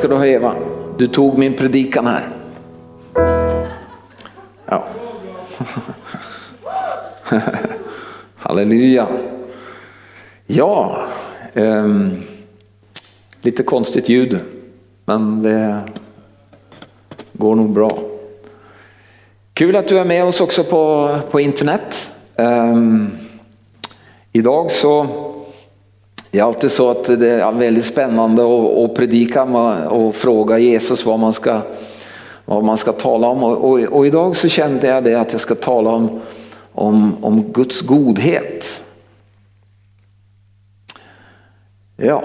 ska du ha Eva. Du tog min predikan här. Ja. Halleluja. Ja, um, lite konstigt ljud, men det går nog bra. Kul att du är med oss också på, på internet. Um, idag så det är alltid så att det är väldigt spännande att, predika och fråga Jesus vad man ska, vad man ska tala om. Och, och, och idag så kände jag det att jag ska tala om, om, om Guds godhet. Ja,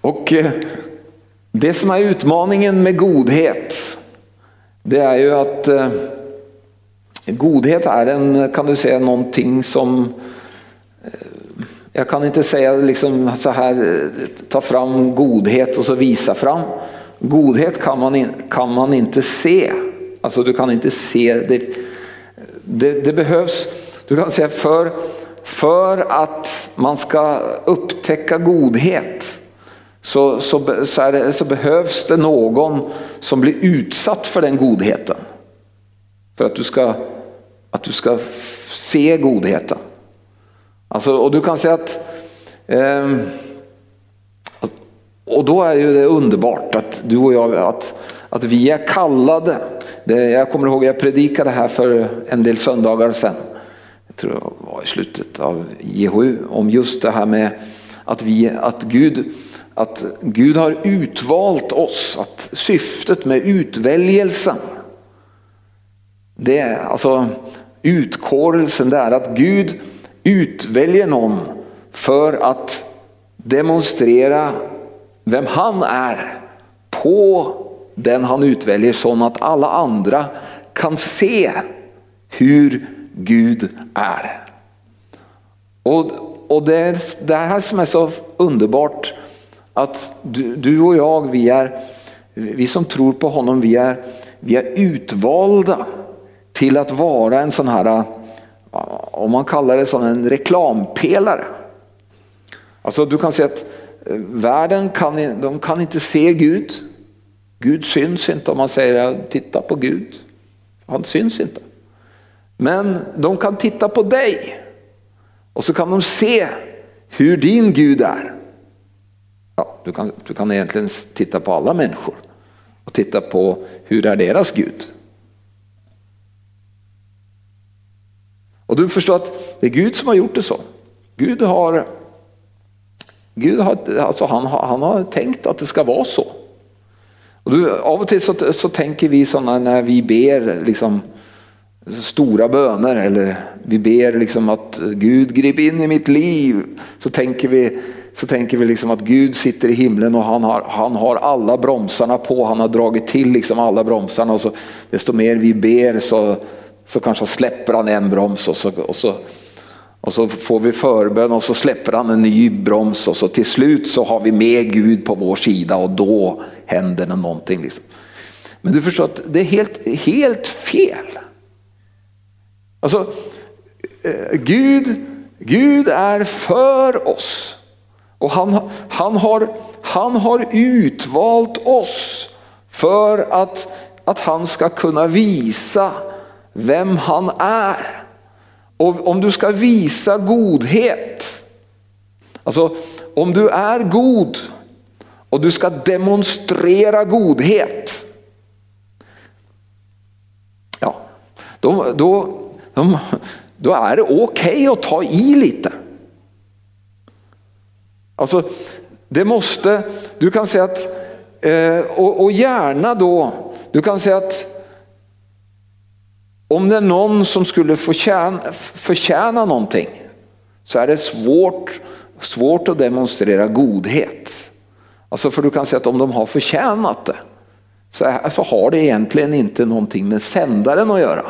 och eh, det som är utmaningen med godhet, det är ju att eh, godhet är en, kan du säga, någonting som eh, jag kan inte säga liksom så här, eh, ta fram godhet och så visa fram. Godhet kan man, kan man inte se. Alltså du kan inte se det. Det, det behövs, du kan säga för, för att man ska upptäcka godhet så, så, så, det, så, behövs det någon som blir utsatt för den godheten. För att du ska, att du ska se godheten. Alltså, och du kan säga att eh, och då är ju det underbart att du och jag, att, att vi är kallade. Det, jag kommer ihåg jag predikade här för en del söndagar sedan. Jag tror det var i slutet av JHU om just det här med att, vi, att, Gud, att Gud har utvalt oss. Att syftet med utväljelsen, det alltså utkårelsen, det är att Gud utväljer någon för att demonstrera vem han är på den han utväljer så att alla andra kan se hur Gud är. Och, och det är det här som är så underbart att du, du och jag, vi, är, vi som tror på honom, vi är, vi är utvalda till att vara en sån här om man kallar det som en reklampelare. Alltså du kan säga att eh, världen kan, de kan inte se Gud. Gud syns inte om man säger titta på Gud. Han syns inte. Men de kan titta på dig och så kan de se hur din Gud är. Ja, du, kan, du kan egentligen titta på alla människor och titta på hur är deras Gud. Och du förstår att det är Gud som har gjort det så. Gud har, Gud har, alltså han, han har tänkt att det ska vara så. Och du, av och till så, så tänker vi sådana när vi ber liksom, stora böner eller vi ber liksom att Gud grip in i mitt liv. Så tänker vi, så tänker vi liksom att Gud sitter i himlen och han har, han har alla bromsarna på. Han har dragit till liksom alla bromsarna och så desto mer vi ber så, så kanske släpper han en broms och så, och så, och så får vi förbön och så släpper han en ny broms och så till slut så har vi med Gud på vår sida och då händer det någonting. Liksom. Men du förstår att det är helt, helt fel. Alltså, eh, Gud, Gud är för oss. Och han, han, har, han har utvalt oss för att, att han ska kunna visa vem han är. Och om du ska visa godhet, alltså om du är god och du ska demonstrera godhet. Ja, då, då, då, då är det okej okay att ta i lite. Alltså, det måste, du kan säga att, eh, och, och gärna då, du kan säga att om det är någon som skulle förtjäna, förtjäna någonting så är det svårt, svårt att demonstrera godhet. Alltså för du kan säga att om de har förtjänat det så, så har det egentligen inte någonting med sändaren att göra.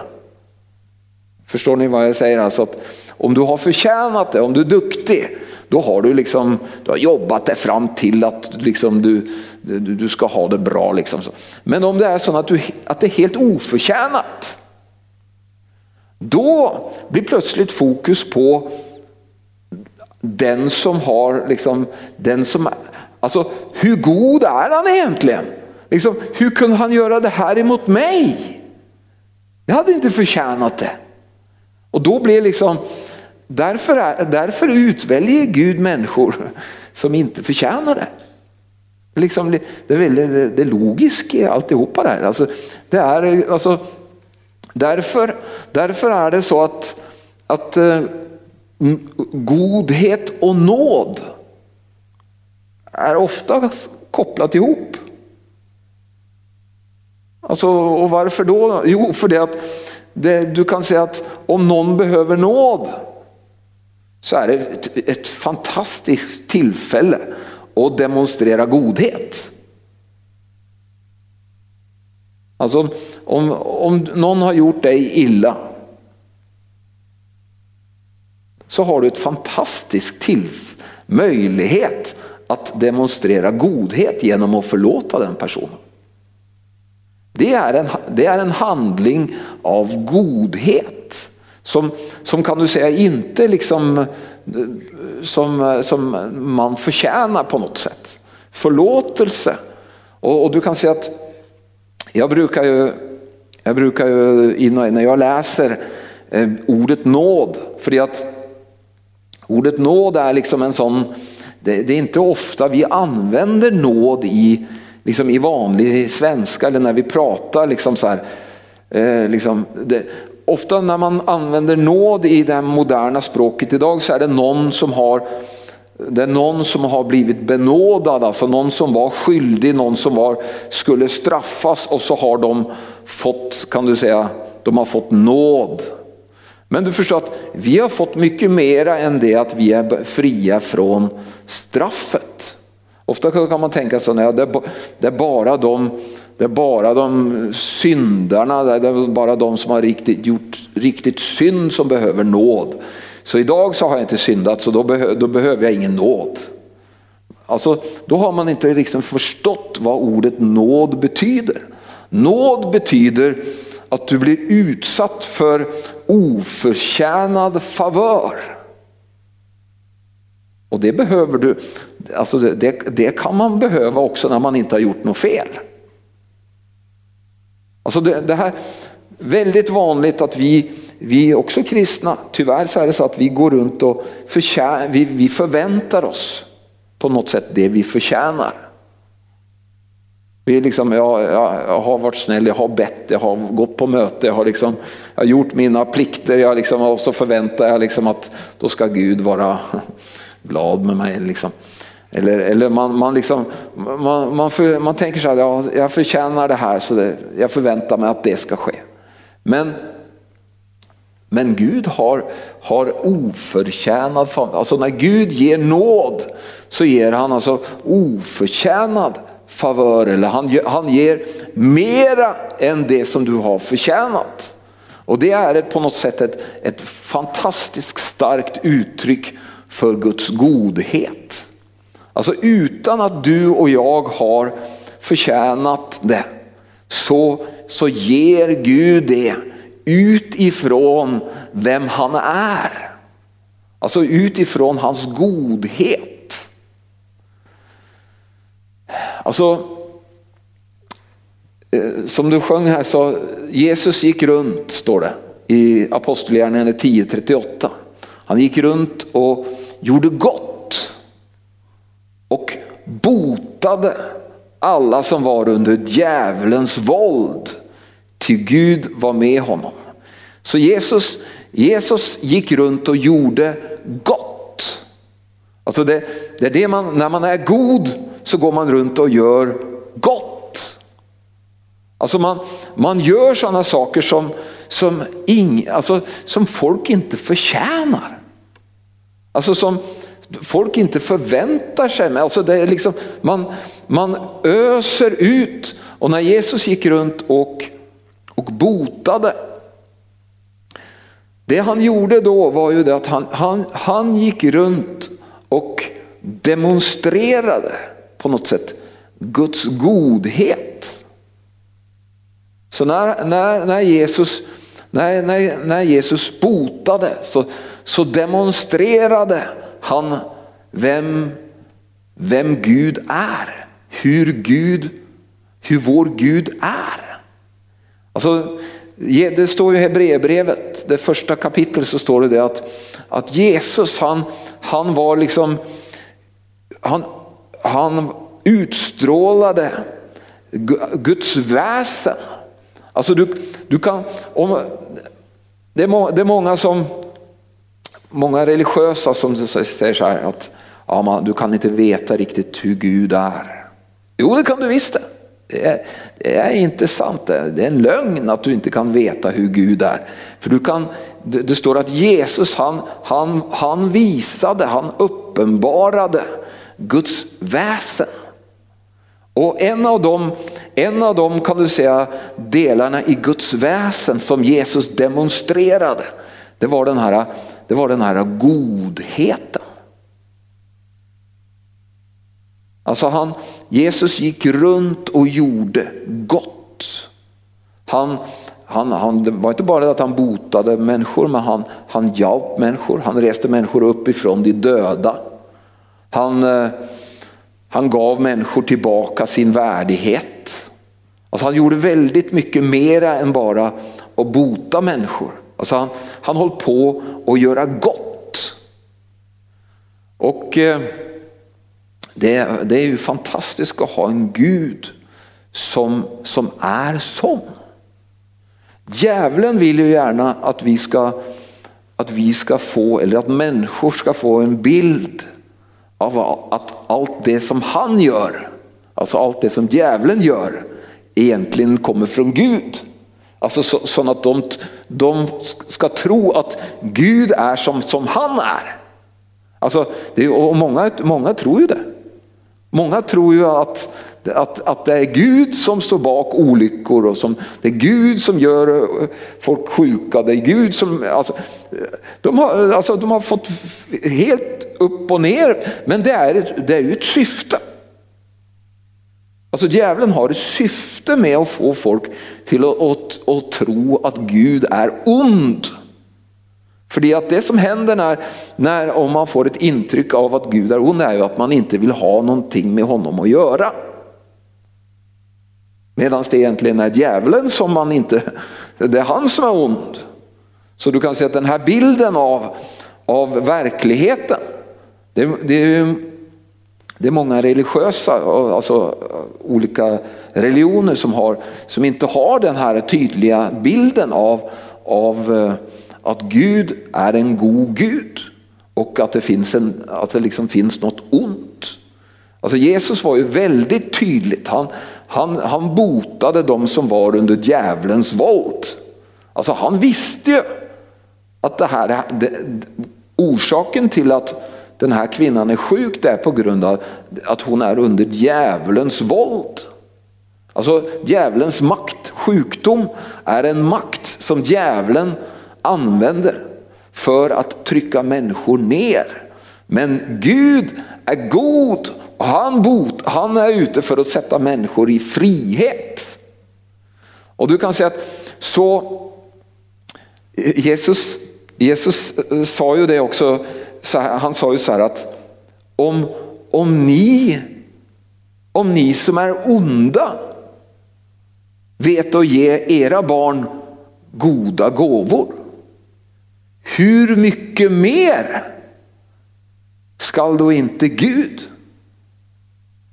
Förstår ni vad jag säger? Alltså att om du har förtjänat det, om du är duktig, Då har du, liksom, du har jobbat dig fram till att liksom du, du, du ska ha det bra. Liksom. Men om det är så att, du, att det är helt oförtjänat, då blir plötsligt fokus på den som har, liksom, den som, alltså hur god är han egentligen? Liksom, hur kunde han göra det här emot mig? Jag hade inte förtjänat det. Och då blir liksom, därför, är, därför utväljer Gud människor som inte förtjänar det. Liksom, det är väldigt det, det logiska i alltihopa det här. Alltså, det är, alltså, därför, därför är det så att, att eh, godhet och nåd är ofta kopplat ihop. Alltså, och varför då? Jo, för det att det, du kan säga att om någon behöver nåd så är det ett, ett fantastiskt tillfälle att demonstrera godhet. Alltså om, om någon har gjort dig illa så har du ett fantastiskt till, möjlighet att demonstrera godhet genom att förlåta den personen. Det är en, det är en handling av godhet. Som, som kan du säga inte liksom som, som man förtjänar på något sätt. Förlåtelse. Och, och du kan säga att jag brukar ju, jag brukar ju när jag läser eh, ordet nåd, för att ordet nåd är liksom en sån, det, det är inte ofta vi använder nåd i liksom i vanlig svenska eller när vi pratar. Liksom så här, eh, liksom, det, ofta när man använder nåd i det moderna språket idag så är det någon som har det är någon som har blivit benådad, alltså någon som var skyldig, någon som var, skulle straffas och så har de fått, kan du säga, de har fått nåd. Men du förstår att vi har fått mycket mera än det att vi är fria från straffet. Ofta kan man tänka så att det är bara de, det är bara de syndarna, det är bara de som har riktigt, gjort riktigt synd som behöver nåd. Så idag så har jag inte syndat så då, behö, då behöver jag ingen nåd. Alltså, då har man inte liksom förstått vad ordet nåd betyder. Nåd betyder att du blir utsatt för oförtjänad favör. Och det behöver du, alltså det, det kan man behöva också när man inte har gjort något fel. Alltså det, det här, väldigt vanligt att vi, vi också kristna, tyvärr så är det så att vi går runt och förtjän, vi, vi förväntar oss på något sätt det vi förtjänar. Vi liksom, jag, jag, har varit snäll, jag har bett, jag har gått på möte, jag har, liksom, jag har gjort mina plikter jag liksom, och så förväntar jag liksom att då ska Gud vara glad med mig. Liksom. Eller, eller man, man, liksom, man, man, för, man tänker så här, ja, jag förtjänar det här så det, jag förväntar mig att det ska ske. Men, men Gud har, har oförtjänad, alltså när Gud ger nåd så ger han alltså oförtjänad favör eller han, han ger mera än det som du har förtjänat. Och det är ett, på något sätt ett, ett fantastiskt starkt uttryck för Guds godhet. Alltså utan att du och jag har förtjänat det så, så ger Gud det utifrån vem han är. Alltså utifrån hans godhet. Alltså eh, som du sjöng här så Jesus gick runt står det i Apostlagärningarna 10.38. Han gick runt och gjorde gott och botade alla som var under djävulens våld. Till Gud var med honom. Så Jesus, Jesus gick runt och gjorde gott. Alltså det, det är det man, när man är god så går man runt och gör gott. Alltså man, man gör sådana saker som, som, ing, alltså som folk inte förtjänar. Alltså som folk inte förväntar sig. Alltså det är liksom, man, man öser ut. Och när Jesus gick runt och, och botade. Det han gjorde då var ju det att han, han, han gick runt och demonstrerade på något sätt Guds godhet. Så när, när, när, Jesus, när, när, när Jesus botade så, så demonstrerade han vem, vem Gud är. Hur, Gud, hur vår Gud är. Alltså, det står i Hebreerbrevet, det första kapitlet så står det, det att, att Jesus han, han var liksom, han, han utstrålade Guds väsen. Alltså du, du kan, om, det, är må, det är många som, många religiösa som säger så här att ja, man, du kan inte veta riktigt hur Gud är. Jo det kan du visst det. Det är, det är, inte sant, det är en lögn att du inte kan veta hur Gud är. För du kan, det, det står att Jesus han, han, han visade, han uppenbarade Guds väsen. Och en av, dem, en av dem kan du säga delarna i Guds väsen som Jesus demonstrerade, det var den här, det var den här godheten. Alltså han, Jesus gick runt och gjorde gott. Han, han, han, det var inte bara det att han botade människor, men han, han hjälpte människor. Han reste människor upp ifrån de döda. Han, eh, han gav människor tillbaka sin värdighet. Alltså han gjorde väldigt mycket mera än bara att bota människor. Alltså han, han höll på att göra gott. Och eh, det, det är ju fantastiskt att ha en Gud som, som är sån. Djävulen vill ju gärna att vi, ska, att vi ska få, eller att människor ska få en bild av att allt det som han gör, alltså allt det som djävulen gör, egentligen kommer från Gud. Alltså så, så att de, de ska tro att Gud är som, som han är. Alltså, det, och många, många tror ju det. Många tror ju att, att, att det är Gud som står bak olyckor och som, det är Gud som gör folk sjuka. Det är Gud som, alltså, de, har, alltså, de har fått helt upp och ner, men det är, det är ju ett syfte. Alltså djävulen har ett syfte med att få folk till att, att, att tro att Gud är ond. För att det som händer när, när om man får ett intryck av att Gud är ond är ju att man inte vill ha någonting med honom att göra. Medan det egentligen är djävulen som man inte, det är han som är ond. Så du kan se att den här bilden av, av verkligheten, det, det är det är många religiösa, alltså olika religioner som, har, som inte har den här tydliga bilden av, av eh, att Gud är en god Gud och att det finns, en, att det liksom finns något ont. Alltså Jesus var ju väldigt tydligt, han, han, han botade de som var under djävulens våld. Alltså han visste ju att det här, det, orsaken till att den här kvinnan är sjuk det är på grund av att hon är under djävulens våld. Alltså djävulens makt, sjukdom är en makt som djävulen använder för att trycka människor ner. Men Gud är god och han, bot, han är ute för att sätta människor i frihet. Och du kan säga att så Jesus, Jesus eh, sa ju det också, han sa ju så här att om, om, ni, om ni som är onda vet att ge era barn goda gåvor hur mycket mer skall då inte Gud?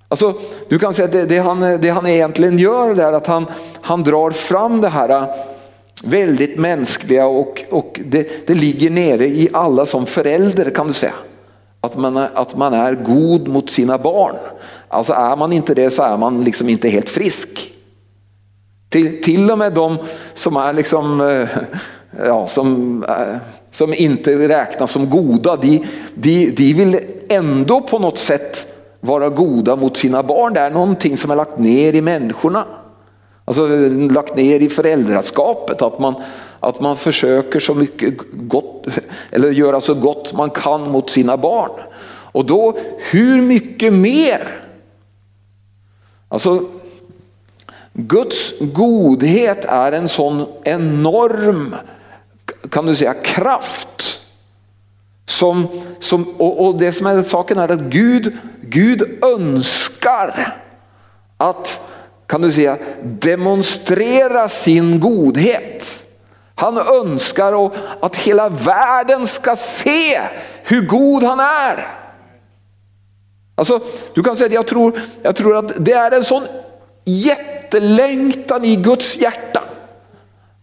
Alltså, du kan säga att det, det, han, det han egentligen gör är att han, han drar fram det här väldigt mänskliga och, och det, det ligger nere i alla som förälder kan du säga. Att man, är, att man är god mot sina barn. Alltså är man inte det så är man liksom inte helt frisk. Till, till och med de som är liksom, eh, ja, som eh, som inte räknas som goda, de, de, de vill ändå på något sätt vara goda mot sina barn. Det är någonting som är lagt ner i människorna. Alltså lagt ner i föräldraskapet, att man, att man försöker så mycket gott, eller göra så gott man kan mot sina barn. Och då, hur mycket mer? Alltså, Guds godhet är en sån enorm, kan du säga, kraft. Som, som, och, och det som är saken är att Gud, Gud önskar att, kan du säga, demonstrera sin godhet. Han önskar att hela världen ska se hur god han är. Alltså, du kan säga att jag tror, jag tror att det är en sån jättelängtan i Guds hjärta.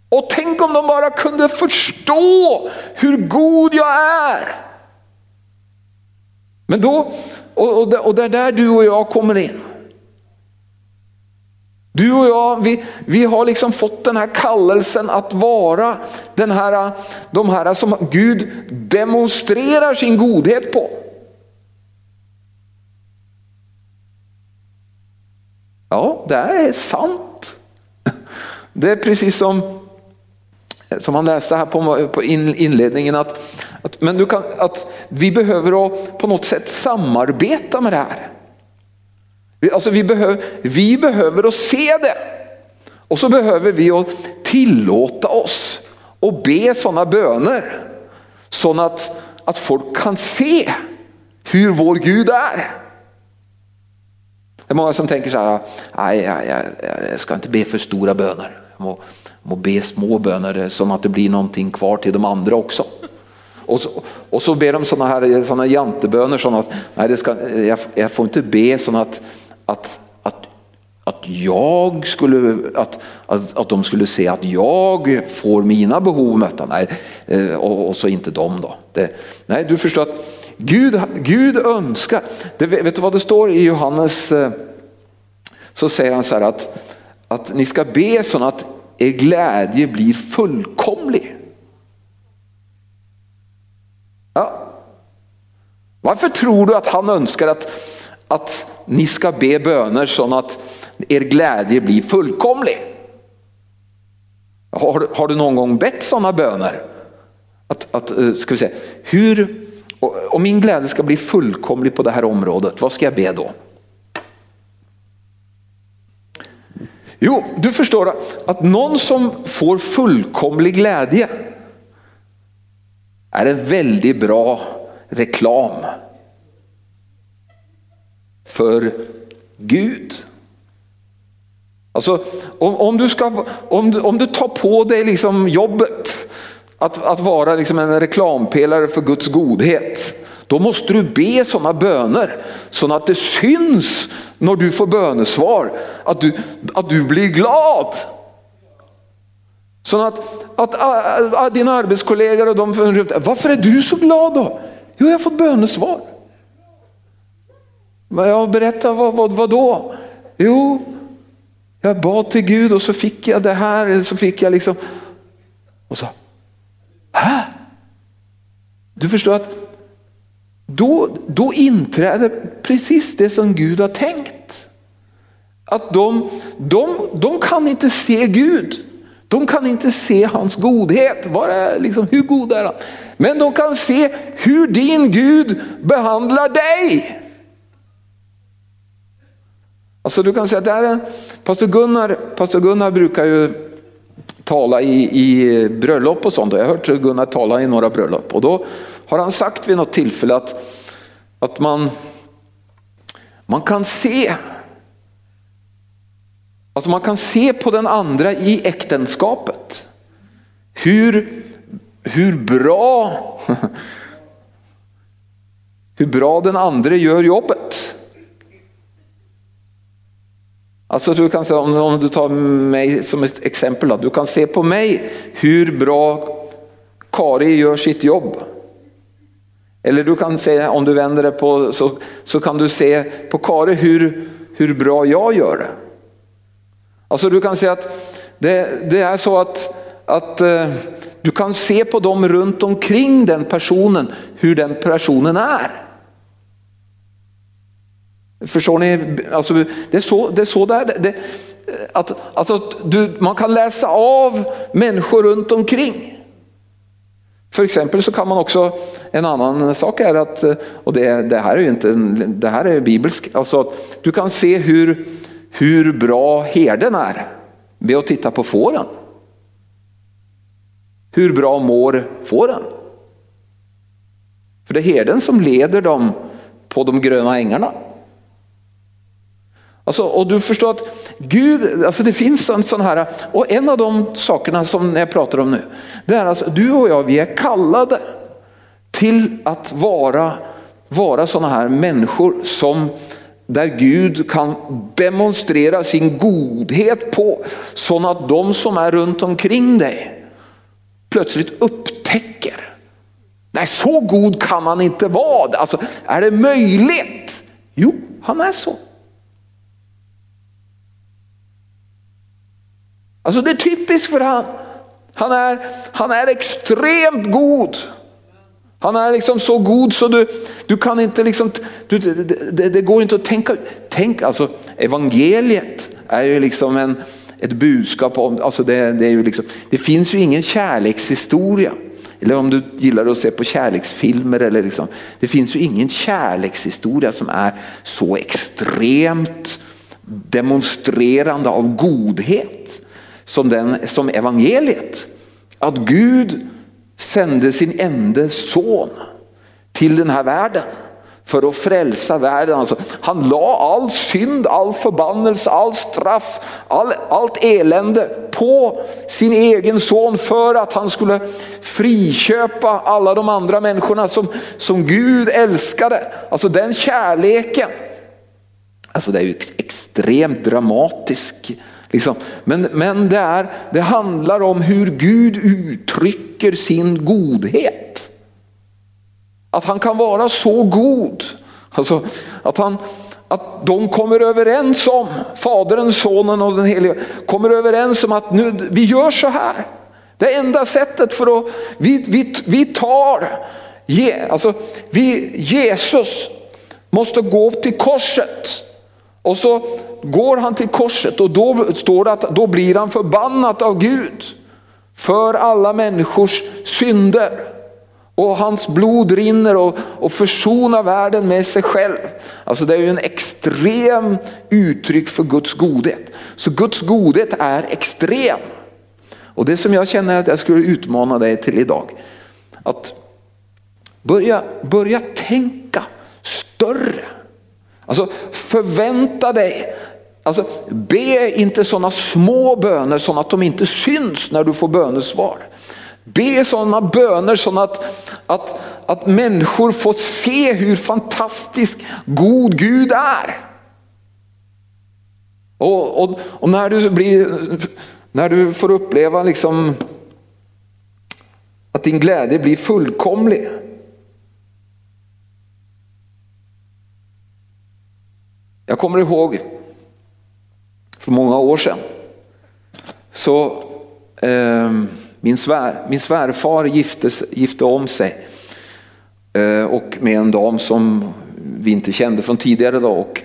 Och tänk om de bara kunde förstå hur god jag är. Men då, och, och det är där du och jag kommer in. Du och jag, vi, vi har liksom fått den här kallelsen att vara den här, de här som Gud demonstrerar sin godhet på. Ja, det är sant. Det är precis som, som han läste här på, på inledningen att, att, men du kan, att vi behöver på något sätt samarbeta med det här. Alltså vi, behöver, vi behöver att se det. Och så behöver vi att tillåta oss och be sådana böner. Så att, att folk kan se hur vår Gud är. Det är många som tänker så här, nej jag, jag, jag ska inte be för stora böner. Jag må, må be små böner som att det blir någonting kvar till de andra också. Och så, och så ber de sådana här såna janteböner som att nej, det ska, jag, jag får inte be så att, att, att, att jag skulle, att, att, att de skulle se att jag får mina behov mötta. Nej, eh, och, och så inte de då. Det, nej, du förstår att Gud, Gud önskar, det, vet du vad det står i Johannes, eh, så säger han så här att, att ni ska be så att er glädje blir fullkomlig. Ja. Varför tror du att han önskar att, att ni ska be böner så att er glädje blir fullkomlig? Har, har du någon gång bett sådana böner? Att, att, eh, ska vi se, hur, om min glädje ska bli fullkomlig på det här området, vad ska jag be då? Jo, du förstår att någon som får fullkomlig glädje är en väldigt bra reklam för Gud. Alltså om, om, du, ska, om, du, om du tar på dig liksom jobbet att, att vara liksom en reklampelare för Guds godhet, då måste du be sådana böner så att det syns när du får bönesvar att du, att du blir glad. Så att, att, att, att dina arbetskollegor och de varför är du så glad då? Jo, jag har fått bönesvar. Jag berättar vad, vad, vad då? Jo, jag bad till Gud och så fick jag det här, eller så fick jag liksom, och så, Hä? Du förstår att då, då inträder precis det som Gud har tänkt. Att de, de, de kan inte se Gud. De kan inte se hans godhet. Var är, liksom, hur god är han? Men de kan se hur din Gud behandlar dig. Alltså du kan säga att det är, pastor, Gunnar, pastor Gunnar brukar ju tala i, i bröllop och sånt. Jag har hört Gunnar tala i några bröllop och då har han sagt vid något tillfälle att, att man, man kan se Alltså man kan se på den andra i äktenskapet. Hur, hur bra hur bra den andra gör jobbet. Alltså du kan se, om, om du tar mig som ett exempel, då, du kan se på mig hur bra Kari gör sitt jobb. Eller du kan se, om du vänder det på, så, så kan du se på Kari hur, hur bra jag gör det. Alltså du kan se att det, det är så att, att eh, du kan se på dem runt omkring den personen hur den personen är. Förstår ni? Alltså, det, är så, det är så där. Det, att, alltså, du, man kan läsa av människor runt omkring. För exempel så kan man också, en annan sak är att, och det, det här är ju inte, det här är bibelsk, alltså att du kan se hur, hur bra herden är ved att titta på fåren. Hur bra mår fåren? För det är herden som leder dem på de gröna ängarna. Alltså, och du förstår att Gud, alltså det finns en sån här, och en av de sakerna som jag pratar om nu, det är alltså du och jag, vi är kallade till att vara, vara sådana här människor som där Gud kan demonstrera sin godhet på så att de som är runt omkring dig plötsligt upptäcker. Nej, så god kan han inte vara. Alltså, är det möjligt? Jo, han är så. Alltså det är typiskt för han. Han är, han är extremt god. Han är liksom så god så du, du kan inte liksom, du, det, det, går inte att tänka. Tänk alltså evangeliet är ju liksom en, ett budskap om, alltså det, det, är ju liksom, det finns ju ingen kärlekshistoria. Eller om du gillar att se på kärleksfilmer. Eller liksom, det finns ju ingen kärlekshistoria som är så extremt demonstrerande av godhet som, den, som evangeliet. Att Gud sände sin enda son till den här världen för att frälsa världen. Alltså, han la all synd, all förbannelse, all straff, all, allt elände på sin egen son för att han skulle friköpa alla de andra människorna som, som Gud älskade. Alltså den kärleken. Alltså det är ju extremt dramatisk. Liksom. Men, men det, är, det handlar om hur Gud uttrycker sin godhet. Att han kan vara så god. Alltså, att, han, att de kommer överens om, Fadern, Sonen och den helige kommer överens om att nu, vi gör så här. Det enda sättet för att, vi, vi, vi tar, alltså, vi, Jesus måste gå till korset. Och så går han till korset och då står det att då blir han förbannad av Gud för alla människors synder. Och hans blod rinner och, och försonar världen med sig själv. Alltså det är ju en extrem uttryck för Guds godhet. Så Guds godhet är extrem. Och det som jag känner att jag skulle utmana dig till idag. Att börja, börja tänka större. Alltså förvänta dig, alltså be inte sådana små böner så att de inte syns när du får bönesvar. Be sådana böner så att, att, att människor får se hur fantastisk god Gud är. Och, och, och, när, du blir, när du får uppleva liksom att din glädje blir fullkomlig. Jag kommer ihåg för många år sedan så eh, min, svär, min svärfar gifte, gifte om sig eh, och med en dam som vi inte kände från tidigare. Då, och,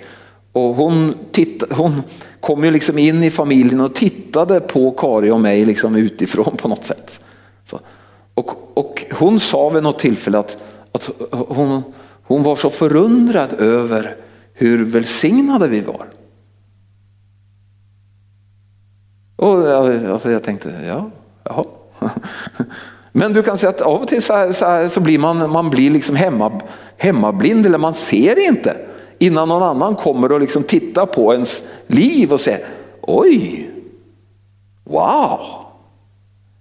och hon, titt, hon kom ju liksom in i familjen och tittade på Kari och mig liksom utifrån på något sätt. Så. Och, och hon sa vid något tillfälle att, att hon, hon var så förundrad över hur välsignade vi var. Och alltså jag tänkte, ja, jaha. Men du kan säga att av och till så, här, så, här, så, blir man, man blir liksom hemma, hemmablind eller man ser inte innan någon annan kommer och liksom tittar på ens liv och säger oj, wow.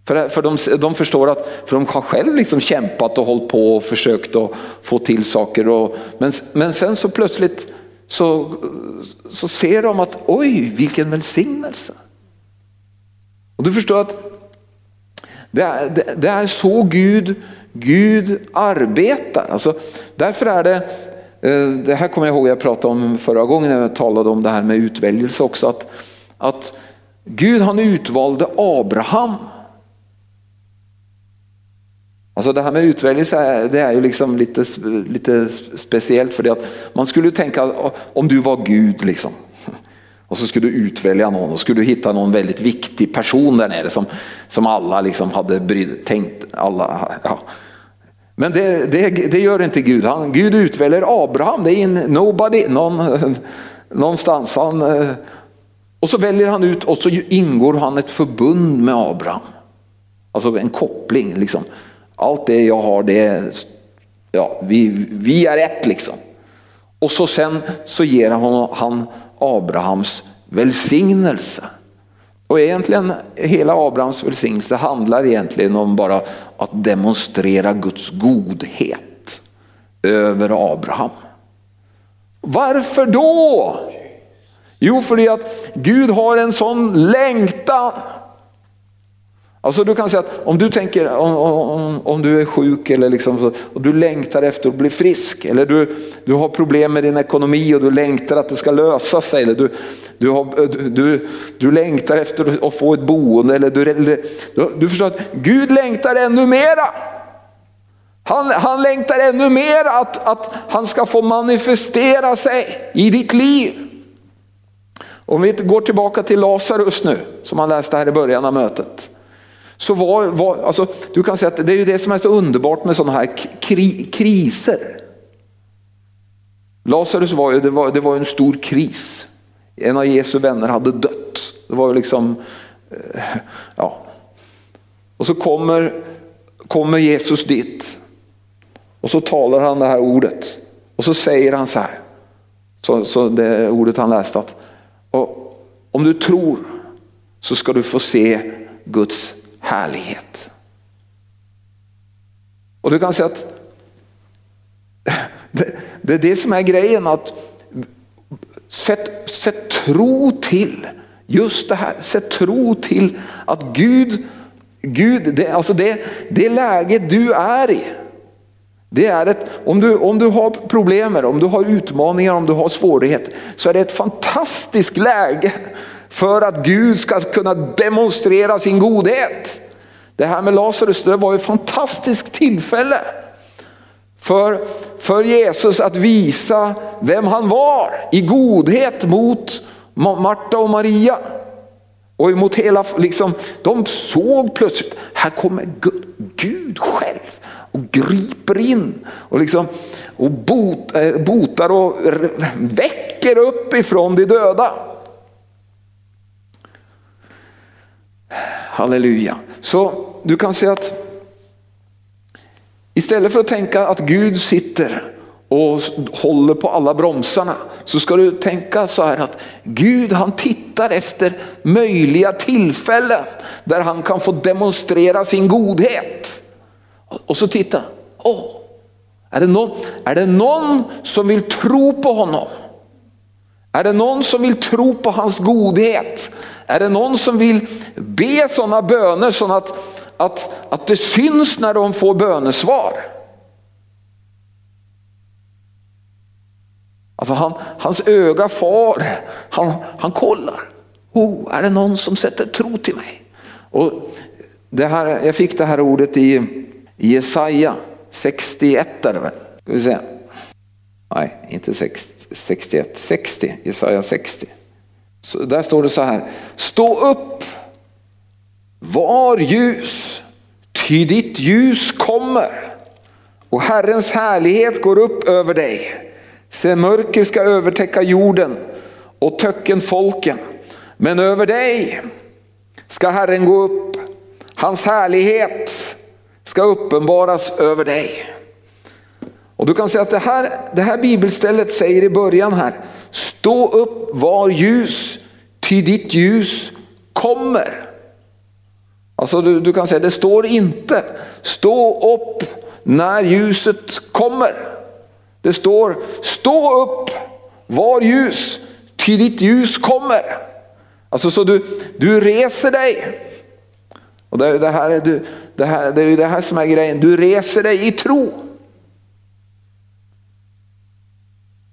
För, för de, de förstår att för de har själv liksom kämpat och hållit på och försökt att få till saker. Och, men, men sen så plötsligt så, så ser de att oj vilken välsignelse. Och du förstår att det är, det, det är så Gud, Gud arbetar. Alltså, därför är det, eh, det här kommer jag ihåg jag pratade om förra gången när jag talade om det här med utväljelse också. Att, att Gud han utvalde Abraham. Alltså det här med utväljelse det är ju liksom lite, lite speciellt för det att man skulle tänka om du var Gud liksom. Och så skulle du utvälja någon och skulle du hitta någon väldigt viktig person där nere som, som alla liksom hade bryd, tänkt, alla, ja. Men det, det, det, gör inte Gud. Han, Gud utväljer Abraham, det är en nobody, någon, någonstans. Han, eh, och så väljer han ut och så ingår han ett förbund med Abraham. Alltså en koppling. Liksom. Allt det jag har, det ja, vi, vi är ett liksom. Och så sen så ger han, han Abrahams välsignelse. Och egentligen hela Abrahams välsignelse handlar egentligen om bara att demonstrera Guds godhet över Abraham. Varför då? Jo, för att Gud har en sån längtan Alltså du kan säga att om du tänker om, om, om du är sjuk eller liksom så, och du längtar efter att bli frisk eller du, du har problem med din ekonomi och du längtar att det ska lösa sig eller du, du, har, du, du längtar efter att få ett boende eller du, eller, du, du förstår att Gud längtar ännu mera. Han, han längtar ännu mer att, att han ska få manifestera sig i ditt liv. Om vi går tillbaka till Lazarus nu, som han läste här i början av mötet. Så var, var, alltså, du kan säga att det är ju det som är så underbart med sådana här kri, kriser. Lazarus var ju, det var, det var en stor kris. En av Jesu vänner hade dött. Det var ju liksom, eh, ja. Och så kommer, kommer Jesus dit. Och så talar han det här ordet. Och så säger han så här. Så, så det ordet han läste att och om du tror så ska du få se Guds härlighet. Och du kan säga att det, det är det som är grejen att sätt, sätt tro till just det här. Sätt tro till att Gud, Gud det, alltså det, det läget du är i. Det är ett, om, du, om du har problem, om du har utmaningar, om du har svårigheter så är det ett fantastiskt läge för att Gud ska kunna demonstrera sin godhet. Det här med Lazarus det var ett fantastiskt tillfälle för, för Jesus att visa vem han var i godhet mot Marta och Maria. Och emot hela, liksom, de såg plötsligt, här kommer Gud själv och griper in och, liksom, och bot, eh, botar och väcker upp ifrån de döda. Halleluja. Så du kan se att istället för att tänka att Gud sitter och håller på alla bromsarna så ska du tänka så här att Gud han tittar efter möjliga tillfällen där han kan få demonstrera sin godhet. Och så tittar han, åh, är det, någon, är det någon som vill tro på honom? Är det någon som vill tro på hans godhet? Är det någon som vill be sådana böner så att, att, att det syns när de får bönesvar? Alltså han, hans öga far, han, han kollar. Oh, är det någon som sätter tro till mig? Och det här, jag fick det här ordet i, Jesaja 61 är det väl? Ska vi se. Nej, inte 60, 61, 60, Jesaja 60. Så där står det så här, stå upp, var ljus, ty ditt ljus kommer och Herrens härlighet går upp över dig. Se mörker ska övertäcka jorden och töcken folken. Men över dig ska Herren gå upp, hans härlighet ska uppenbaras över dig. Och du kan säga att det här, det här bibelstället säger i början här, stå upp, var ljus, ty ditt ljus kommer. Alltså du, du kan säga, det står inte, stå upp när ljuset kommer. Det står, stå upp, var ljus, ty ditt ljus kommer. Alltså så du, du reser dig. Och det, det, här är, du, det, här, det är det här som är grejen, du reser dig i tro.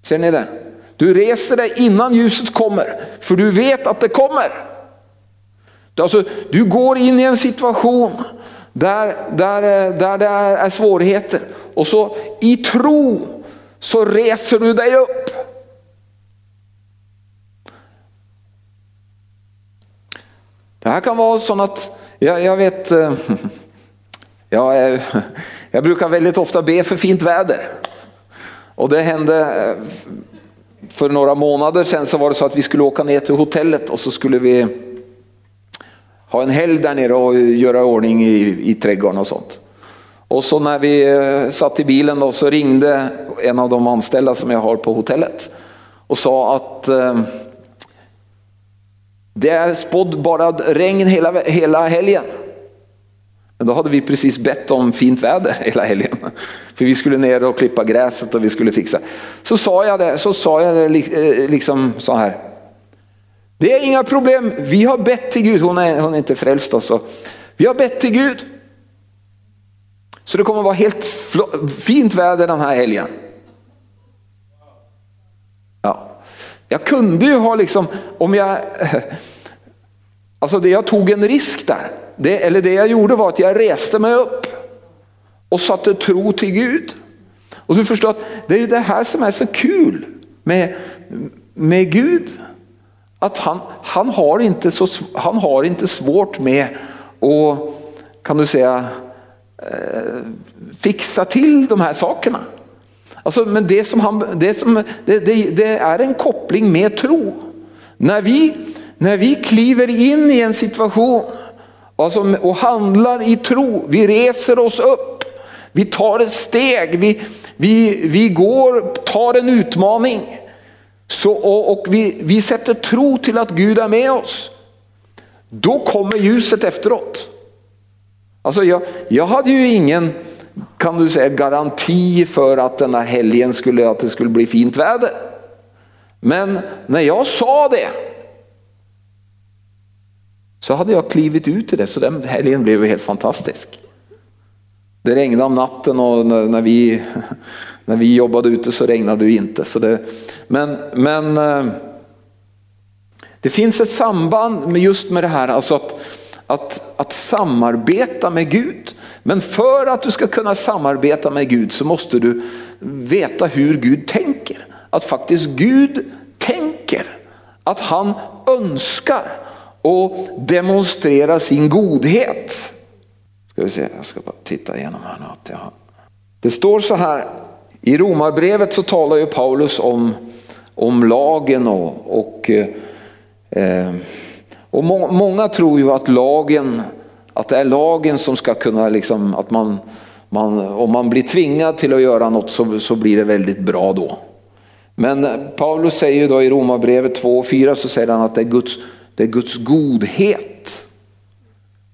Ser ni det? Du reser dig innan ljuset kommer, för du vet att det kommer. Alltså, du går in i en situation där, där, där det är svårigheter och så i tro så reser du dig upp. Det här kan vara så att, jag, jag vet, eh, jag, jag brukar väldigt ofta be för fint väder. Och det hände eh, för några månader sedan så var det så att vi skulle åka ner till hotellet och så skulle vi ha en helg där nere och göra ordning i, i trädgården och sånt. Och så när vi eh, satt i bilen då så ringde en av de anställda som jag har på hotellet och sa att eh, det är spådd bara regn hela, hela helgen. Men då hade vi precis bett om fint väder hela helgen. För vi skulle ner och klippa gräset och vi skulle fixa. Så sa jag det, så sa jag det eh, liksom så här. Det är inga problem, vi har bett till Gud, hon är, hon är inte frälst också. Vi har bett till Gud. Så det kommer vara helt fint väder den här helgen. Ja. Jag kunde ju ha liksom, om jag, alltså det, jag tog en risk där. Det, eller det jag gjorde var att jag reste mig upp och satte tro till Gud. Och du förstår att det är ju det här som är så kul med, med Gud. Att han, han, har inte så, han har inte svårt med att, kan du säga, eh, fixa till de här sakerna. Alltså, men det, som han, det, som, det, det, det är en koppling med tro. När vi, när vi kliver in i en situation alltså, och handlar i tro, vi reser oss upp, vi tar ett steg, vi, vi, vi går, tar en utmaning. Så, och, och vi, vi sätter tro till att Gud är med oss. Då kommer ljuset efteråt. Alltså jag, jag hade ju ingen, kan du säga, garanti för att den här helgen skulle, att det skulle bli fint väder. Men när jag sa det så hade jag klivit ut i det, så den helgen blev helt fantastisk. Det regnade om natten och när vi, när vi jobbade ute så regnade det inte. Så det, men, men eh, det finns ett samband med just med det här, alltså att, att, att samarbeta med Gud. Men för att du ska kunna samarbeta med Gud så måste du veta hur Gud tänker. Att faktiskt Gud tänker, att han önskar och demonstrera sin godhet. Ska vi se, jag ska bara titta igenom här nu. Att jag... Det står så här, i romarbrevet så talar ju Paulus om, om lagen och, och, eh, och må, många tror ju att lagen, att det är lagen som ska kunna, liksom, att man, man, om man blir tvingad till att göra något så, så blir det väldigt bra då. Men Paulus säger ju då i romarbrevet 2 och 4 så säger han att det är Guds, det är Guds godhet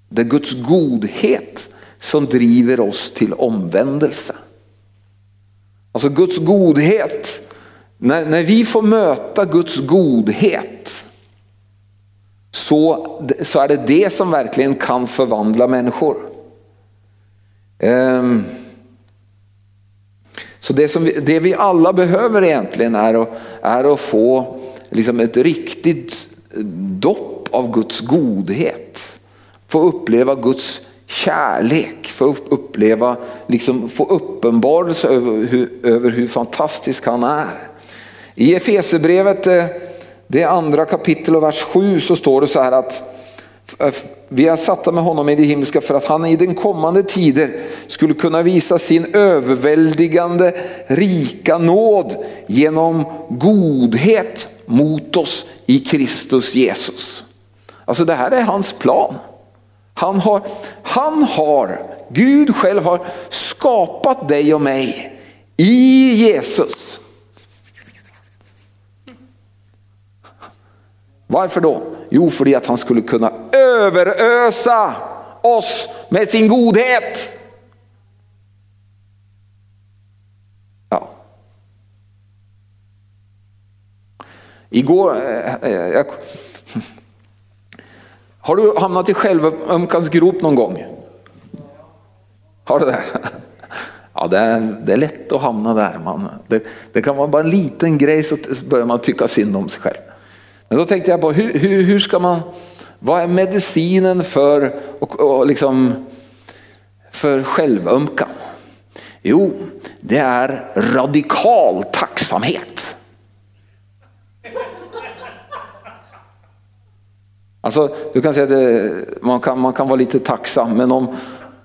det är Guds godhet som driver oss till omvändelse. Alltså Guds godhet, när, när vi får möta Guds godhet så, så är det det som verkligen kan förvandla människor. Um, så det, som vi, det vi alla behöver egentligen är att, är att få liksom ett riktigt dopp av Guds godhet. Få uppleva Guds kärlek, få uppleva, liksom, få uppenbarelse över hur, över hur fantastisk han är. I Efesebrevet, eh, det andra kapitel och vers 7 så står det så här att Eh, vi är satta med honom i det himmelska för att han i den kommande tider skulle kunna visa sin överväldigande rika nåd genom godhet mot oss i Kristus Jesus. Alltså det här är hans plan. Han har, han har, Gud själv har skapat dig och mig i Jesus. Varför då? Jo, för att han skulle kunna överösa oss med sin godhet. Ja. Igår, äh, jag, har du hamnat i självömkansgrop någon gång? Har du det? Ja, det är, det är lätt att hamna där. Man, det, det, kan vara bara en liten grej så börjar man tycka synd om sig själv. Men då tänkte jag på hur, hur, hur ska man, vad är medicinen för, och, och liksom, för självömkan? Jo, det är radikal tacksamhet. Alltså, du kan säga att man, kan, man kan vara lite tacksam, men om,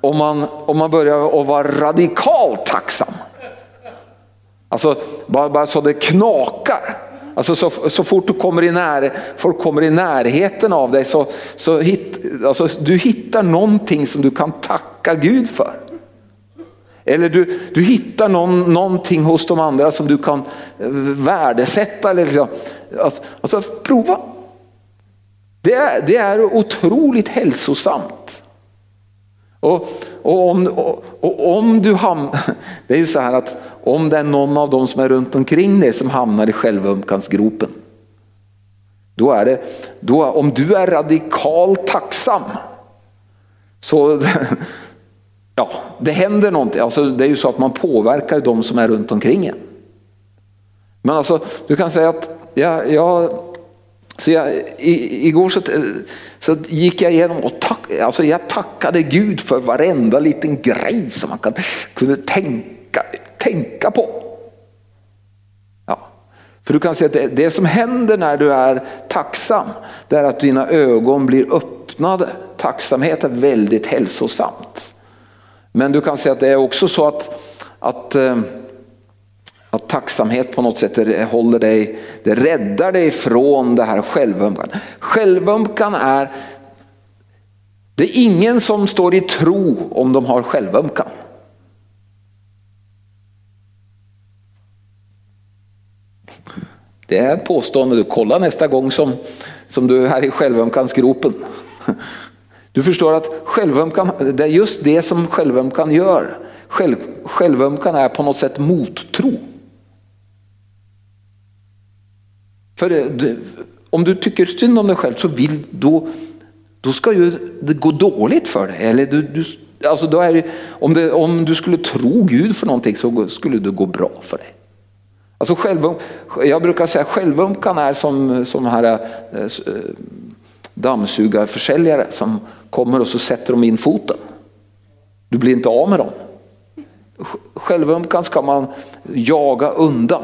om, man, om man börjar att vara radikalt tacksam, alltså bara, bara så det knakar, Alltså så, så fort du kommer i, när, folk kommer i närheten av dig så, så hit, alltså du hittar någonting som du kan tacka Gud för. Eller du, du hittar någon, någonting hos de andra som du kan eh, värdesätta. Eller liksom. alltså, alltså, prova. Det är, det är otroligt hälsosamt. Och, och, om, och, och om du hamnar, det är ju så här att om det är någon av dem som är runt omkring dig som hamnar i självömkansgropen. Då är det, då, om du är radikalt tacksam så ja, det händer någonting. Alltså, det är ju så att man påverkar de som är runt omkring en. Men alltså, du kan säga att ja, jag så jag, i, igår så, så gick jag igenom och tack, alltså jag tackade Gud för varenda liten grej som man kan, kunde tänka, tänka på. Ja. För du kan se att det, det som händer när du är tacksam, det är att dina ögon blir öppnade. Tacksamhet är väldigt hälsosamt. Men du kan se att det är också så att, att eh, att tacksamhet på något sätt håller dig, det räddar dig från det här självömkan. Självömkan är, det är ingen som står i tro om de har självömkan. Det är påstående du kollar nästa gång som, som du är här i självömkansgropen. Du förstår att självömkan, det är just det som självömkan gör. Själv, självömkan är på något sätt mottro. För eh, om du tycker synd om dig själv så vill då, då ska ju det gå dåligt för dig. Eller du, du, alltså då är det, om, det, om du skulle tro Gud för någonting så skulle det gå bra för dig. Alltså själv, jag brukar säga självömkan är som, som här eh, eh, dammsugarförsäljare som kommer och så sätter de in foten. Du blir inte av med dem. Självömkan ska man jaga undan.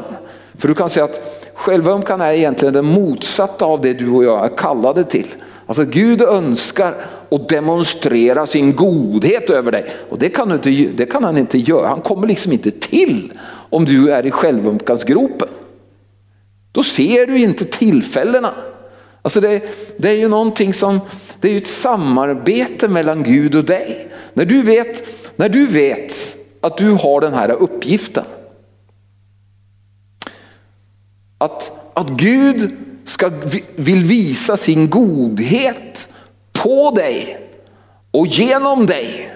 För du kan säga att självömkan är egentligen det motsatta av det du och jag är kallade till. Alltså Gud önskar att demonstrera sin godhet över dig. Och det kan, inte, det kan han inte göra, han kommer liksom inte till om du är i självömkansgropen. Då ser du inte tillfällena. Alltså det, det är ju någonting som, det är ett samarbete mellan Gud och dig. När du vet, när du vet att du har den här uppgiften att, att Gud ska, vill visa sin godhet på dig och genom dig.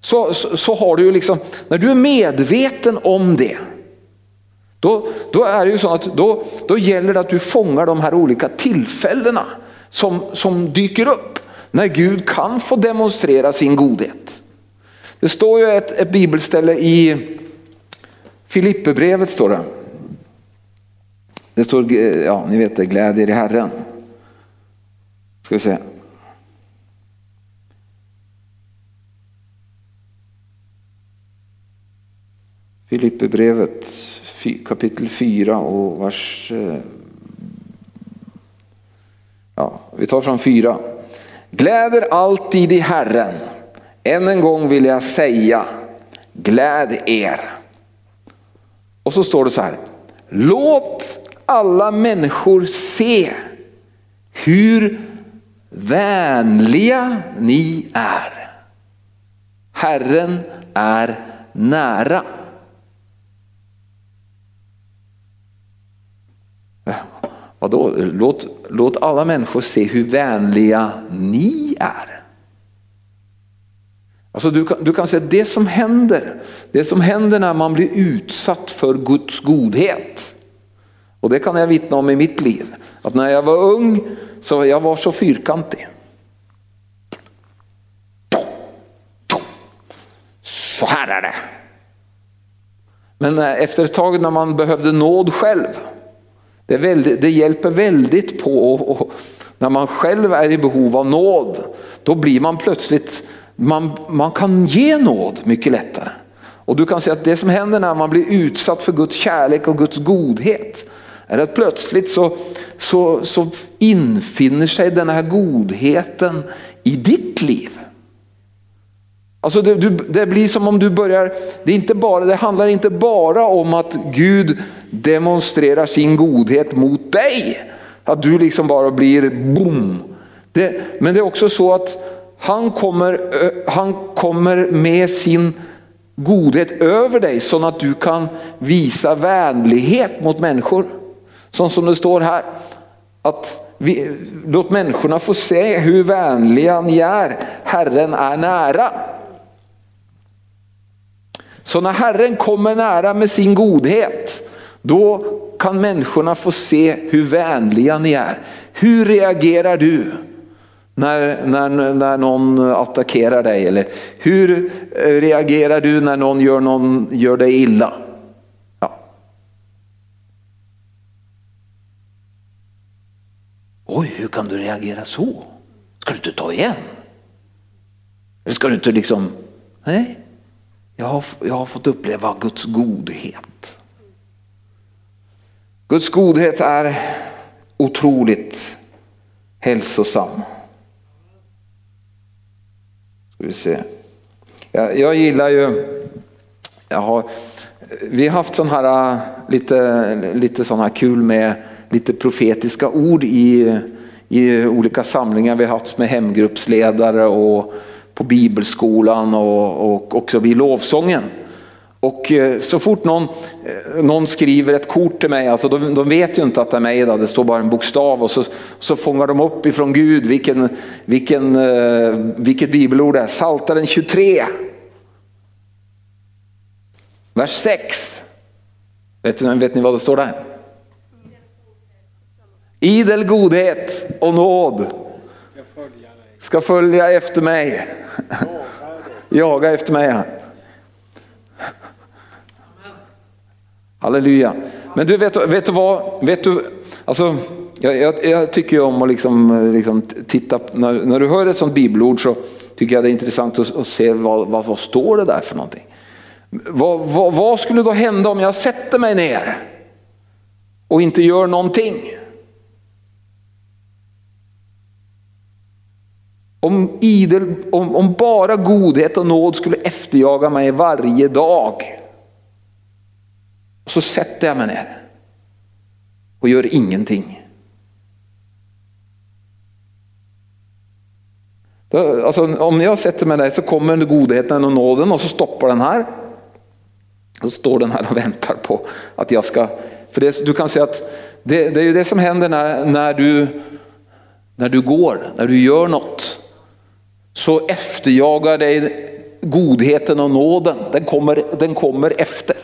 Så, så, så, har du ju liksom, när du är medveten om det, då, då är det ju så att då, då gäller det att du fångar de här olika tillfällena som, som dyker upp när Gud kan få demonstrera sin godhet. Det står ju ett, ett bibelställe i Filipperbrevet står det. Det står, eh, ja ni vet det, glädjer i Herren. Ska vi se. Filipperbrevet kapitel 4 och vars... Eh, ja, vi tar från 4. Gläder alltid i Herren. Än en gång vill jag säga, gläd er. Och så står det så här. Låt alla människor se hur vänliga ni är. Herren är nära. Vadå? Låt, låt alla människor se hur vänliga ni är. Alltså du, kan, du kan säga det som händer, det som händer när man blir utsatt för Guds godhet och det kan jag vittna om i mitt liv. Att när jag var ung så jag var så fyrkantig. Så här är det. Men eh, efter ett tag när man behövde nåd själv. Det, väldigt, det hjälper väldigt på och, och, när man själv är i behov av nåd. Då blir man plötsligt, man, man kan ge nåd mycket lättare. Och du kan se att det som händer när man blir utsatt för Guds kärlek och Guds godhet är att plötsligt så, så, så infinner sig den här godheten i ditt liv. Alltså det, du, det, blir som om du börjar, det, är inte bara, det handlar inte bara om att Gud demonstrerar sin godhet mot dig. Att du liksom bara blir boom. Det, men det är också så att han kommer, han kommer med sin godhet över dig så att du kan visa vänlighet mot människor. Sånt som det står här, att vi, låt människorna få se hur vänliga ni är. Herren är nära. Så när Herren kommer nära med sin godhet, då kan människorna få se hur vänliga ni är. Hur reagerar du när, när, när någon attackerar dig? Eller hur eh, reagerar du när någon gör, någon gör dig illa? Ja. Oj, hur kan du reagera så? Ska du inte ta igen? Eller ska du inte liksom, nej, jag har, jag har fått uppleva Guds godhet. Guds godhet är otroligt hälsosam. Ska vi se. Jag, jag gillar ju, jag har, vi har haft sån här, äh, lite, lite sån här kul med lite profetiska ord i, i olika samlingar vi haft med hemgruppsledare och på bibelskolan och, och också vid lovsången. Och eh, så fort någon, eh, någon skriver ett kort till mig, alltså de, de vet ju inte att det är mig, det står bara en bokstav och så, så fångar de upp ifrån Gud vilken, vilken, eh, vilket bibelord det är. Saltaren 23. Vers 6. Vet, vet ni vad det står där? Idel godhet och nåd ska följa efter mig. Jaga efter mig. Halleluja. Men du vet, vet du vad? Vet du, alltså, jag, jag, jag tycker om att liksom, liksom titta, när, när, du hör ett sånt bibelord så tycker jag det är intressant att, att se vad, vad, vad, står det där för någonting. Vad, vad, vad skulle då hända om jag sätter mig ner och inte gör någonting? Om, idel, om, om bara godhet och nåd skulle efterjaga mig varje dag. Så sätter jag mig ner och gör ingenting. Alltså, om jag sätter mig där så kommer godheten och nåden och så stoppar den här. Så står den här och väntar på att jag ska... För det, du kan säga att det, det är ju det som händer när, när, du, när du går, när du gör något så efterjagar dig godheten och nåden. Den kommer, den kommer efter.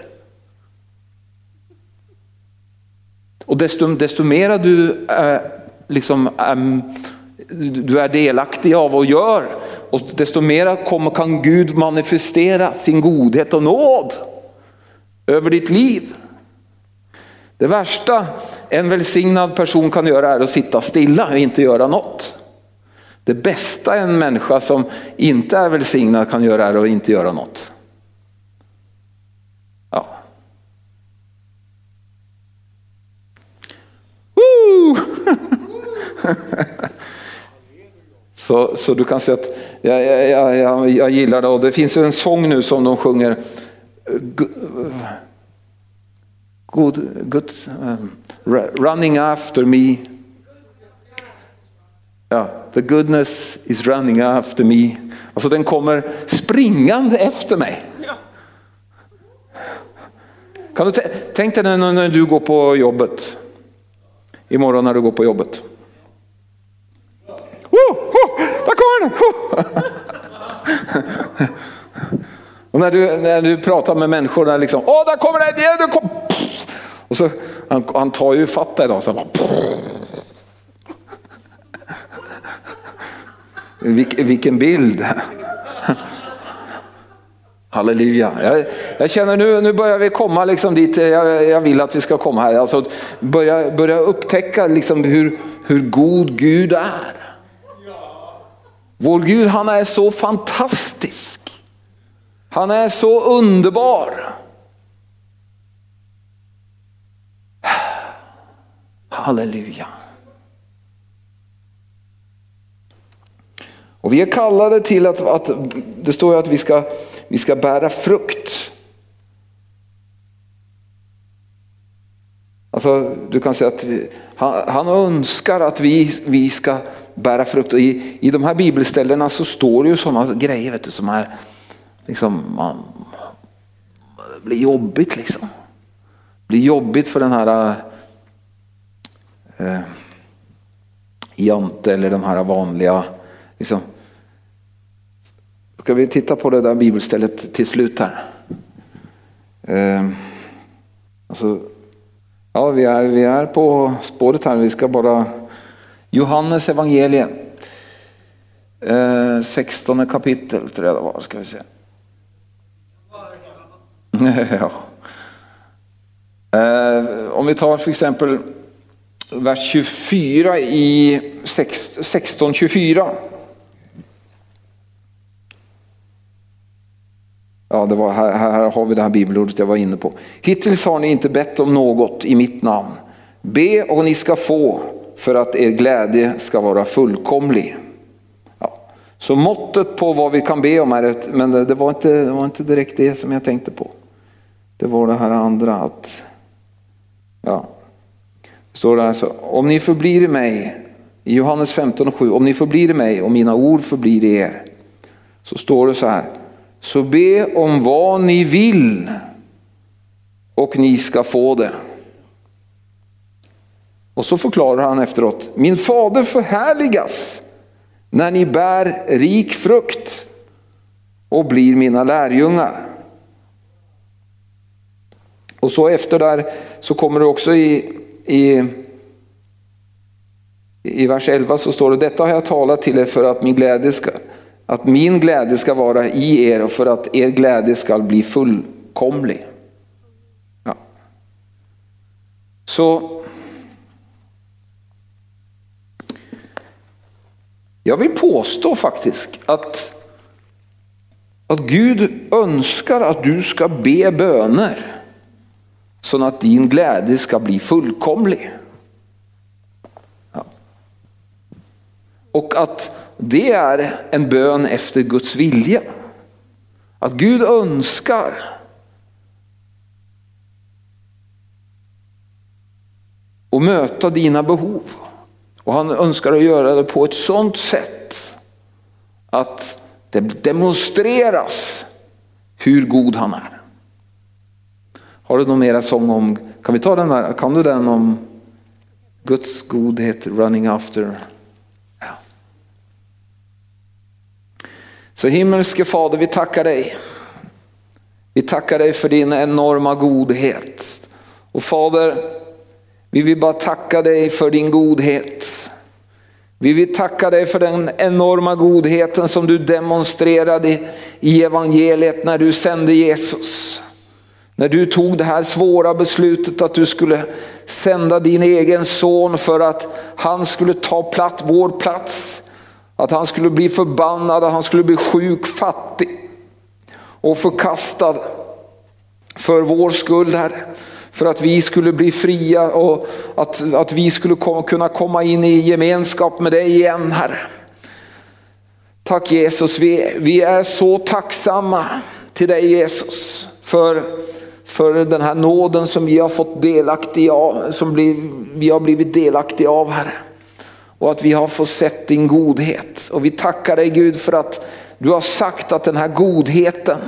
Och desto, desto mera du är, liksom, är, du är delaktig av och gör, och desto mera kommer, kan Gud manifestera sin godhet och nåd över ditt liv. Det värsta en välsignad person kan göra är att sitta stilla och inte göra något. Det bästa en människa som inte är välsignad kan göra är att inte göra något. Ja. så, så du kan säga att jag, jag, jag, jag gillar det och det finns en sång nu som de sjunger God, good, um, running after me Ja, the goodness is running after me. Alltså den kommer springande efter mig. Kan du tänk dig när, när du går på jobbet. Imorgon när du går på jobbet. Oh, oh, där kommer den! Oh. Och när du, när du pratar med människor, där liksom, åh där kommer den! Kom. Och så, han, han tar ju fatt dig då. Så bara, vilken bild. Halleluja. Jag, jag, känner nu, nu börjar vi komma liksom dit jag, jag vill att vi ska komma här. Alltså börja, börja upptäcka liksom hur, hur god Gud är. Vår Gud han är så fantastisk. Han är så underbar. Halleluja. Och vi är kallade till att, att det står ju att vi ska, vi ska bära frukt. Alltså, du kan säga att vi, han, han, önskar att vi, vi ska bära frukt. Och i, I de här bibelställena så står det ju sådana grejer vet du, som är, liksom, man, det blir jobbigt liksom. Det blir jobbigt för den här eh, jante eller de här vanliga. Liksom. Ska vi titta på det där bibelstället till slut här? Eh, alltså, ja, vi, är, vi är på spåret här, vi ska bara Johannes evangeliet. Eh, 16 kapitel tror jag det var, ska vi se. ja. eh, om vi tar för exempel vers 24 i 16 24. Ja, det var här, här har vi det här bibelordet jag var inne på. Hittills har ni inte bett om något i mitt namn. Be och ni ska få för att er glädje ska vara fullkomlig. Ja. Så måttet på vad vi kan be om är ett, men det, det, var inte, det var inte direkt det som jag tänkte på. Det var det här andra att, ja, står det här så, om ni förblir i mig, i Johannes 15 och 7, om ni förblir i mig och mina ord förblir i er, så står det så här, så be om vad ni vill och ni ska få det. Och så förklarar han efteråt, min fader förhärligas när ni bär rik frukt och blir mina lärjungar. Och så efter där så kommer det också i, i, i vers 11 så står det, detta har jag talat till er för att min glädje ska, att min glädje ska vara i er och för att er glädje ska bli fullkomlig. Ja. Så Jag vill påstå faktiskt att, att Gud önskar att du ska be böner så att din glädje ska bli fullkomlig. Ja. Och att det är en bön efter Guds vilja. Att Gud önskar att möta dina behov. Och han önskar att göra det på ett sådant sätt att det demonstreras hur god han är. Har du någon mera sång om, kan vi ta den där, kan du den om Guds godhet, running after? Så himmelske Fader, vi tackar dig. Vi tackar dig för din enorma godhet. Och Fader, vi vill bara tacka dig för din godhet. Vi vill tacka dig för den enorma godheten som du demonstrerade i evangeliet när du sände Jesus. När du tog det här svåra beslutet att du skulle sända din egen son för att han skulle ta platt vår plats. Att han skulle bli förbannad, att han skulle bli sjuk, fattig och förkastad för vår skull, Herre. För att vi skulle bli fria och att, att vi skulle kom, kunna komma in i gemenskap med dig igen Herre. Tack Jesus, vi, vi är så tacksamma till dig Jesus för, för den här nåden som vi har fått delaktig av, som bli, vi har blivit delaktiga av Herre. Och att vi har fått sett din godhet. Och vi tackar dig Gud för att du har sagt att den här godheten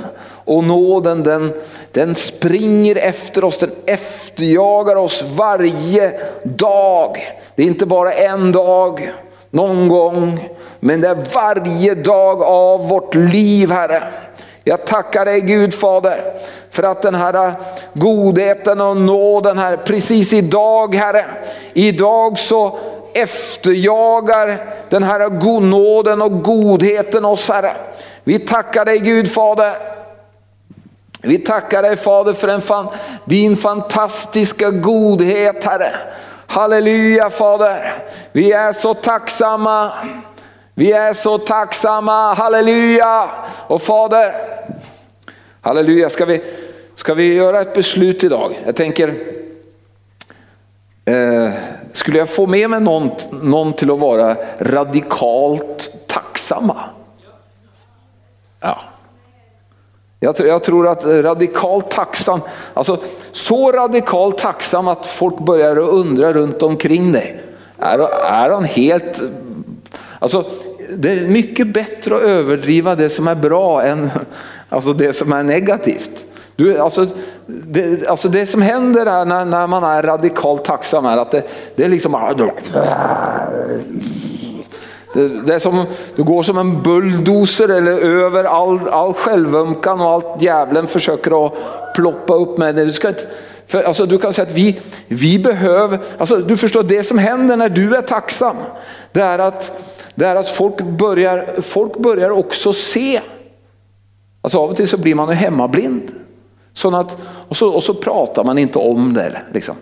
och nåden den, den springer efter oss, den efterjagar oss varje dag. Det är inte bara en dag, någon gång, men det är varje dag av vårt liv Herre. Jag tackar dig Gud Fader för att den här godheten och nåden här precis idag Herre, idag så efterjagar den här nåden och godheten oss Herre. Vi tackar dig Gud Fader vi tackar dig Fader för en fan, din fantastiska godhet Herre. Halleluja Fader. Vi är så tacksamma. Vi är så tacksamma, halleluja. Och Fader, halleluja, ska vi, ska vi göra ett beslut idag? Jag tänker, eh, skulle jag få med mig någon, någon till att vara radikalt tacksamma? Ja. Jag, jag tror att radikalt tacksam, alltså så radikalt tacksam att folk börjar undra runt omkring dig. Är, är han helt, alltså det är mycket bättre att överdriva det som är bra än alltså det som är negativt. Du, alltså, det, alltså det som händer är när, när man är radikalt tacksam är att det, det är liksom det, det, är som, du går som en bulldozer eller över all, all självömkan och allt djävulen försöker att ploppa upp med. Du, ska inte, för, alltså, du kan säga att vi, vi behöver, alltså, du förstår det som händer när du är tacksam. Det är att, det är att folk, börjar, folk börjar också se. Alltså av och till så blir man ju hemmablind. Så att, och, så, och så pratar man inte om det. Liksom.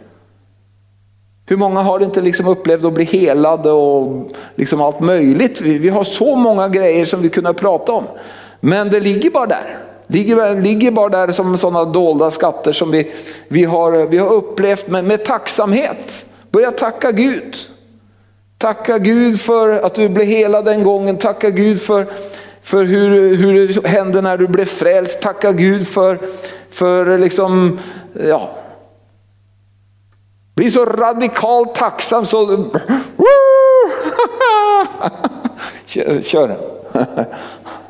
Hur många har inte liksom upplevt att bli helade och liksom allt möjligt? Vi, vi har så många grejer som vi kunde prata om. Men det ligger bara där. Ligger, ligger bara där som sådana dolda skatter som vi, vi, har, vi har upplevt med, med tacksamhet. Börja tacka Gud. Tacka Gud för att du blev helad den gången. Tacka Gud för, för hur, hur det hände när du blev frälst. Tacka Gud för, för liksom, ja. Bli så radikalt tacksam så... kör, kör.